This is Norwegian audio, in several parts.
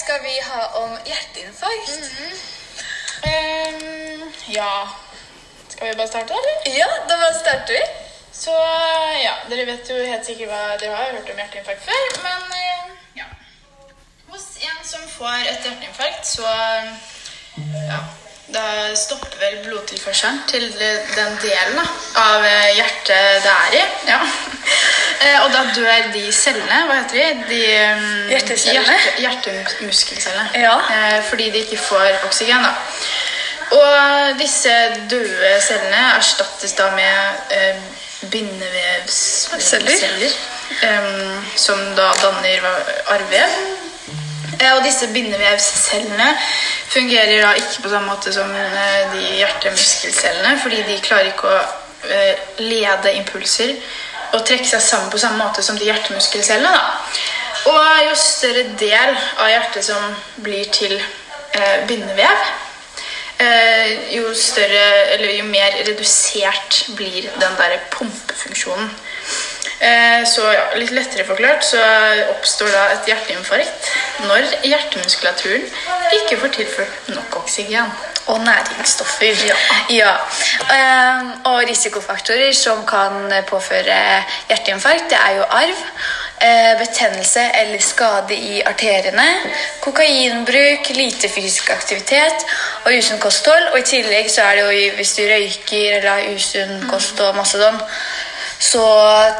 skal vi ha om hjerteinfarkt. Ehm, ja Skal vi bare starte, eller? Ja, da bare starter vi. Så ja, dere vet jo helt sikkert hva Dere har hørt om hjerteinfarkt før, men eh, ja. Hos en som får et hjerteinfarkt, så ja, da stopper vel blodtilførselen til den delen da, av hjertet det er i. Ja. Eh, Og da dør de cellene, hva heter de? de um, Hjertecellene? Hjerte, hjertemuskelcellene. Ja. Eh, Fordi de ikke får oksygen, da. Og disse døde cellene erstattes da med eh, bindevevsceller. Um, som da danner arrvev. Eh, og disse bindevevscellene fungerer da ikke på samme måte som eh, de hjertemuskelcellene, fordi de klarer ikke å eh, lede impulser og trekke seg sammen på samme måte som de hjertemuskelcellene. Da. Og jo større del av hjertet som blir til eh, bindevev, eh, jo større, eller jo mer redusert blir den der pumpefunksjonen. Eh, så ja, litt lettere forklart så oppstår da et hjerteinfarkt når hjertemuskulaturen ikke får tilført nok oksygen. Og næringsstoffer. Ja. ja. og risikofaktorer som kan påføre hjerteinfarkt, det er jo arv. eh, Betennelse eller skade i arteriene, kokainbruk, lite fysisk aktivitet og usunn kosthold. Og i tillegg så er det jo hvis du røyker eller har usunn kost og masse sånn, så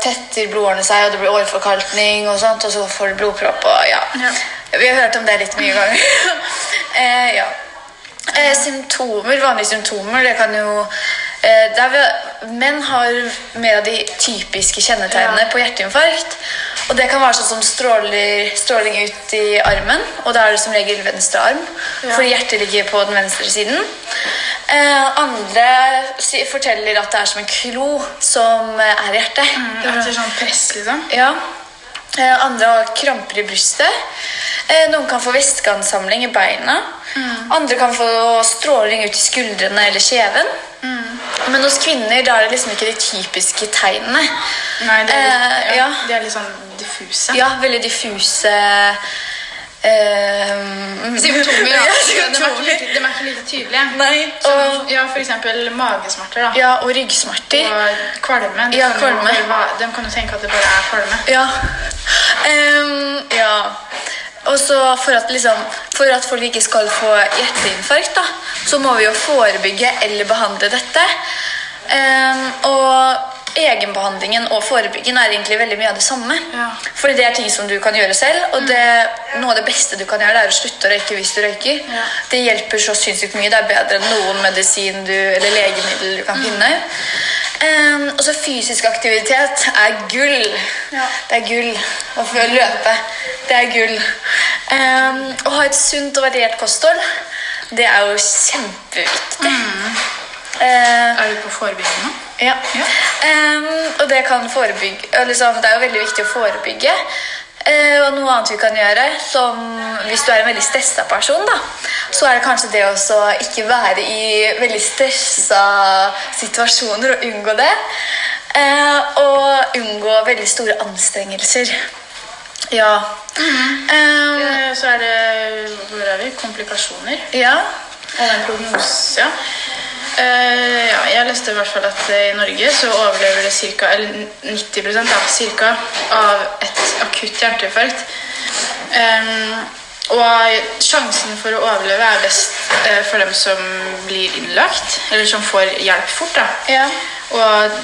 tetter blodårene seg, og det blir åreforkalkning og sånt, og så får du blodpropp og ja. Ja. Vi har hørt om det litt mye ganger. eh, ja. Eh, symptomer, vanlige symptomer, det kan jo eh, det er Menn har mer av de typiske kjennetegnene Ja. på hjerteinfarkt. Og det kan være sånn som stråler, stråling ut i armen, og da er det som regel venstre arm. Ja. Fordi hjertet ligger på den venstre siden. Eh, andre forteller at det er som en klo som eh, er i hjertet. Etter sånn press, liksom. Ja. Eh, andre har kramper i brystet. Eh, noen kan få væskeansamling i beina. Andre kan få stråling ut i skuldrene eller kjeven. Men hos kvinner da er det liksom ikke de typiske tegnene. Nei, det er, litt, Eh, ja, ja. de er litt sånn diffuse. Ja, veldig diffuse eh, Symptomer, Ja. De, er ikke like, de er ikke like tydelige. Nei, og, ja, for eksempel magesmerter, da. ja, og ryggsmerter. Og kvalme. De Ja, kan kvalme. bare De kan jo tenke at det bare er kvalme. Ja. Um, ja. Og så for at, liksom, for at folk ikke skal få hjerteinfarkt, da, så må vi jo forebygge eller behandle dette. Um, og egenbehandlingen og forebyggingen er egentlig veldig mye av det samme. Ja. Fordi det er ting som du kan gjøre selv, og det, noe av det beste du kan gjøre, det er å slutte å røyke hvis du røyker. Ja. Det hjelper så sinnssykt mye. Det er bedre enn noen medisin du, eller legemiddel du kan finne. Um, og så fysisk aktivitet er gull. Ja. Det er gull. Å få løpe. Det er gull. Um, å ha et sunt og variert kosthold, det er jo kjempeviktig. Eh, Er du på forebygging nå? ja. Ja. Ehm, og det kan forebygge liksom, Det er jo veldig viktig å forebygge. Eh, og noe annet vi kan gjøre, som hvis du er en veldig stressa person, da, så er det kanskje det å ikke være i veldig stressa situasjoner og unngå det. Eh, og unngå veldig store anstrengelser. Ja. Ehm, Eh, Så er det Hvor er vi? Komplikasjoner. ja. Og den prognosen. ja. Eh, ja, jeg leste i hvert fall at eh, i Norge så overlever det cirka, eller 90% da, cirka, av et akutt hjerteinfarkt. Um, og sjansen for å overleve er best uh, for dem som blir innlagt, eller som får hjelp fort. da. Ja. Og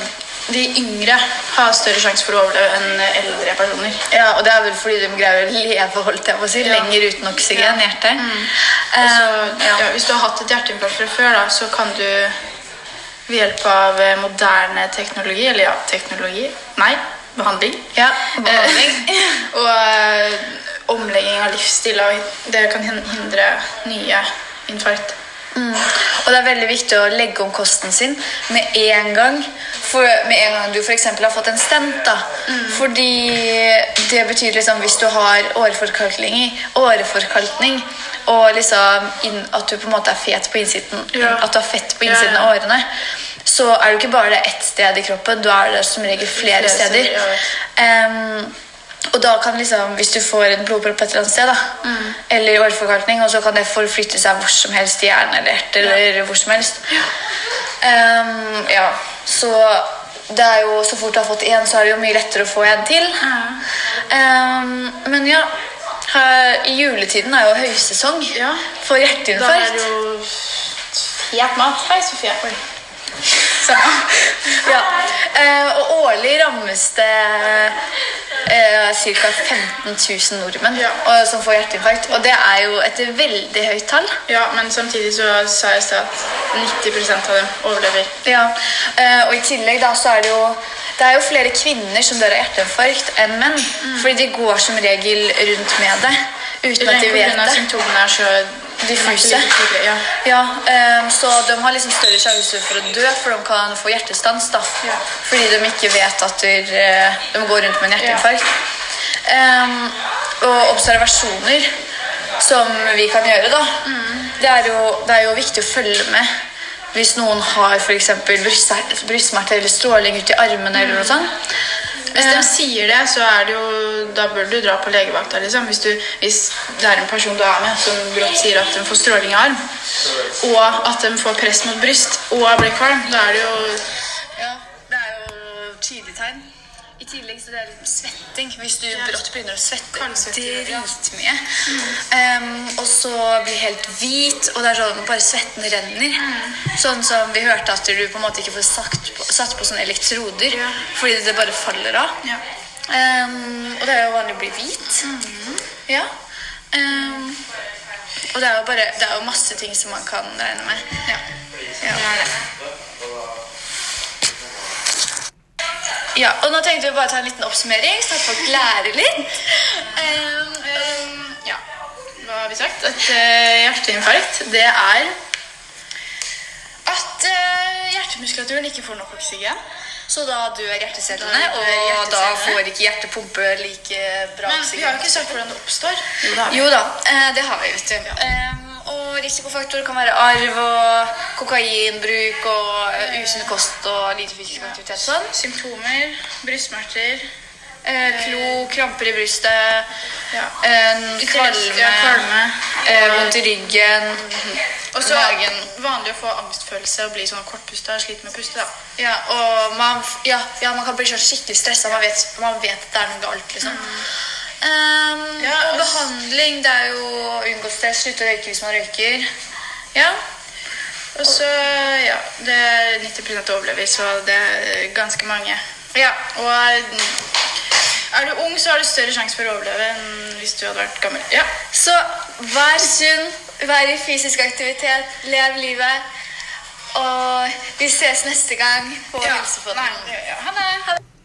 de yngre har større sjanse for å overleve enn eldre personer. ja, og det er vel fordi de greier å leve holdt jeg på å si, Ja. lenger uten oksygen ja. hjertet. Mm. Også, Eh, ja. ja, hvis du har hatt et hjerteinfarkt fra før, da, så kan du ved hjelp av eh, moderne teknologi, eller ja, teknologi Nei, behandling. Ja, behandling. Eh, og eh, omlegging av livsstil. og Det kan hindre nye infarkt. Mm. Og det er veldig viktig å legge om kosten sin med en gang. For, med en gang du f.eks. har fått en stent. da. Fordi det betyr liksom hvis du har åreforkalkning, åreforkalkning og liksom inn, at du på en måte er fet på innsiden, Ja. at du har fett på innsiden ja. av årene, så er du ikke bare det ett sted i kroppen, du er det som regel flere, Flere steder. steder, ja. Og da kan liksom, hvis du får en blodpropp et eller annet sted, da, eller åreforkalkning, og så kan det forflytte seg hvor som helst i hjernen eller hjertet, eller hvor som helst. Ehm, ja, så det er jo, så fort du har fått én, så er det jo mye lettere å få en til. Ehm, men ja, her, juletiden er jo høysesong Ja. for Da er det jo fet mat. Hei, Sofie. Samme. Ja. Uh, og årlig rammes det eh, ca. 15 000 nordmenn Ja. og, som får hjerteinfarkt. Og det er jo et veldig høyt tall. Ja, men samtidig så sa jeg i stad at 90 av dem overlever. Ja. Eh, og i tillegg da, så er det jo det er jo flere kvinner som dør av hjerteinfarkt enn menn. Fordi de går som regel rundt med det uten at de vet det. symptomene er så Diffuse. Ja. Ja, um, så de har liksom større sjanse for å dø, for de kan få hjertestans. da. Ja. Fordi de ikke vet at de, eh, de går rundt med en hjerteinfarkt. Um, og observasjoner som vi kan gjøre, da, det, er jo, det er jo viktig å følge med hvis noen har f.eks. brystsmerter eller stråling ut i armene. eller noe sånt. Hvis Eh, de sier det, så er det jo Da bør du dra på legevakta, liksom. Hvis, du, hvis det er en person du er med som brått sier at de får stråling i arm, og at de får press mot bryst og blir kvalm, da er det jo Ja, det er jo tydelige tegn. I tillegg så det er svetting. Hvis du brått begynner å svette dritmye. dritmye. Um, og så blir helt hvit, og det er sånn bare svetten renner. Sånn som vi hørte at du på en måte ikke får sagt satt på sånne elektroder Ja. fordi det bare faller av. Ja. Um, og det er jo vanlig å bli hvit. Ja. Um, og det er jo bare Det er jo masse ting som man kan regne med. ja. Ja. Det er det. Ja, og nå tenkte vi bare å ta en liten oppsummering, så at folk lærer litt. Um, Um, ja. Hva har vi sagt? At uh, hjerteinfarkt, det er at uh, hjertemuskulaturen ikke får nok oksygen. så da dør hjertecellene, Da dør og da får ikke hjertet pumpe like bra Men vi har jo ikke sagt hvordan det oppstår. Jo, da. Jo da, eh, det har vi, vet du. Um, og risikofaktorer kan være arv og kokainbruk og eh, usunn kost og lite fysisk aktivitet. Sånn. Symptomer, brystsmerter Eh, klo, kramper i brystet, Ja. eh, kvalme, Ja, kvalme. eh, vondt i ryggen, Og så magen. vanlig å få angstfølelse og bli sånn kortpusta og slite med å puste. da. Ja, og man, ja, ja, man kan bli sånn skikkelig stressa. Man man vet at det er noe galt, liksom. Um, Ja, og behandling, det er jo å unngå stress, slutte å røyke hvis man røyker. Ja. Og så, ja, det er 90 overlever, så det er ganske mange. ja. Og er du ung, så har du større sjanse for å overleve enn hvis du hadde vært gammel. Ja. Så vær sunn, vær i fysisk aktivitet, lev livet. Og vi ses neste gang på Ja, Helsepodden. ja, ja. Ha det.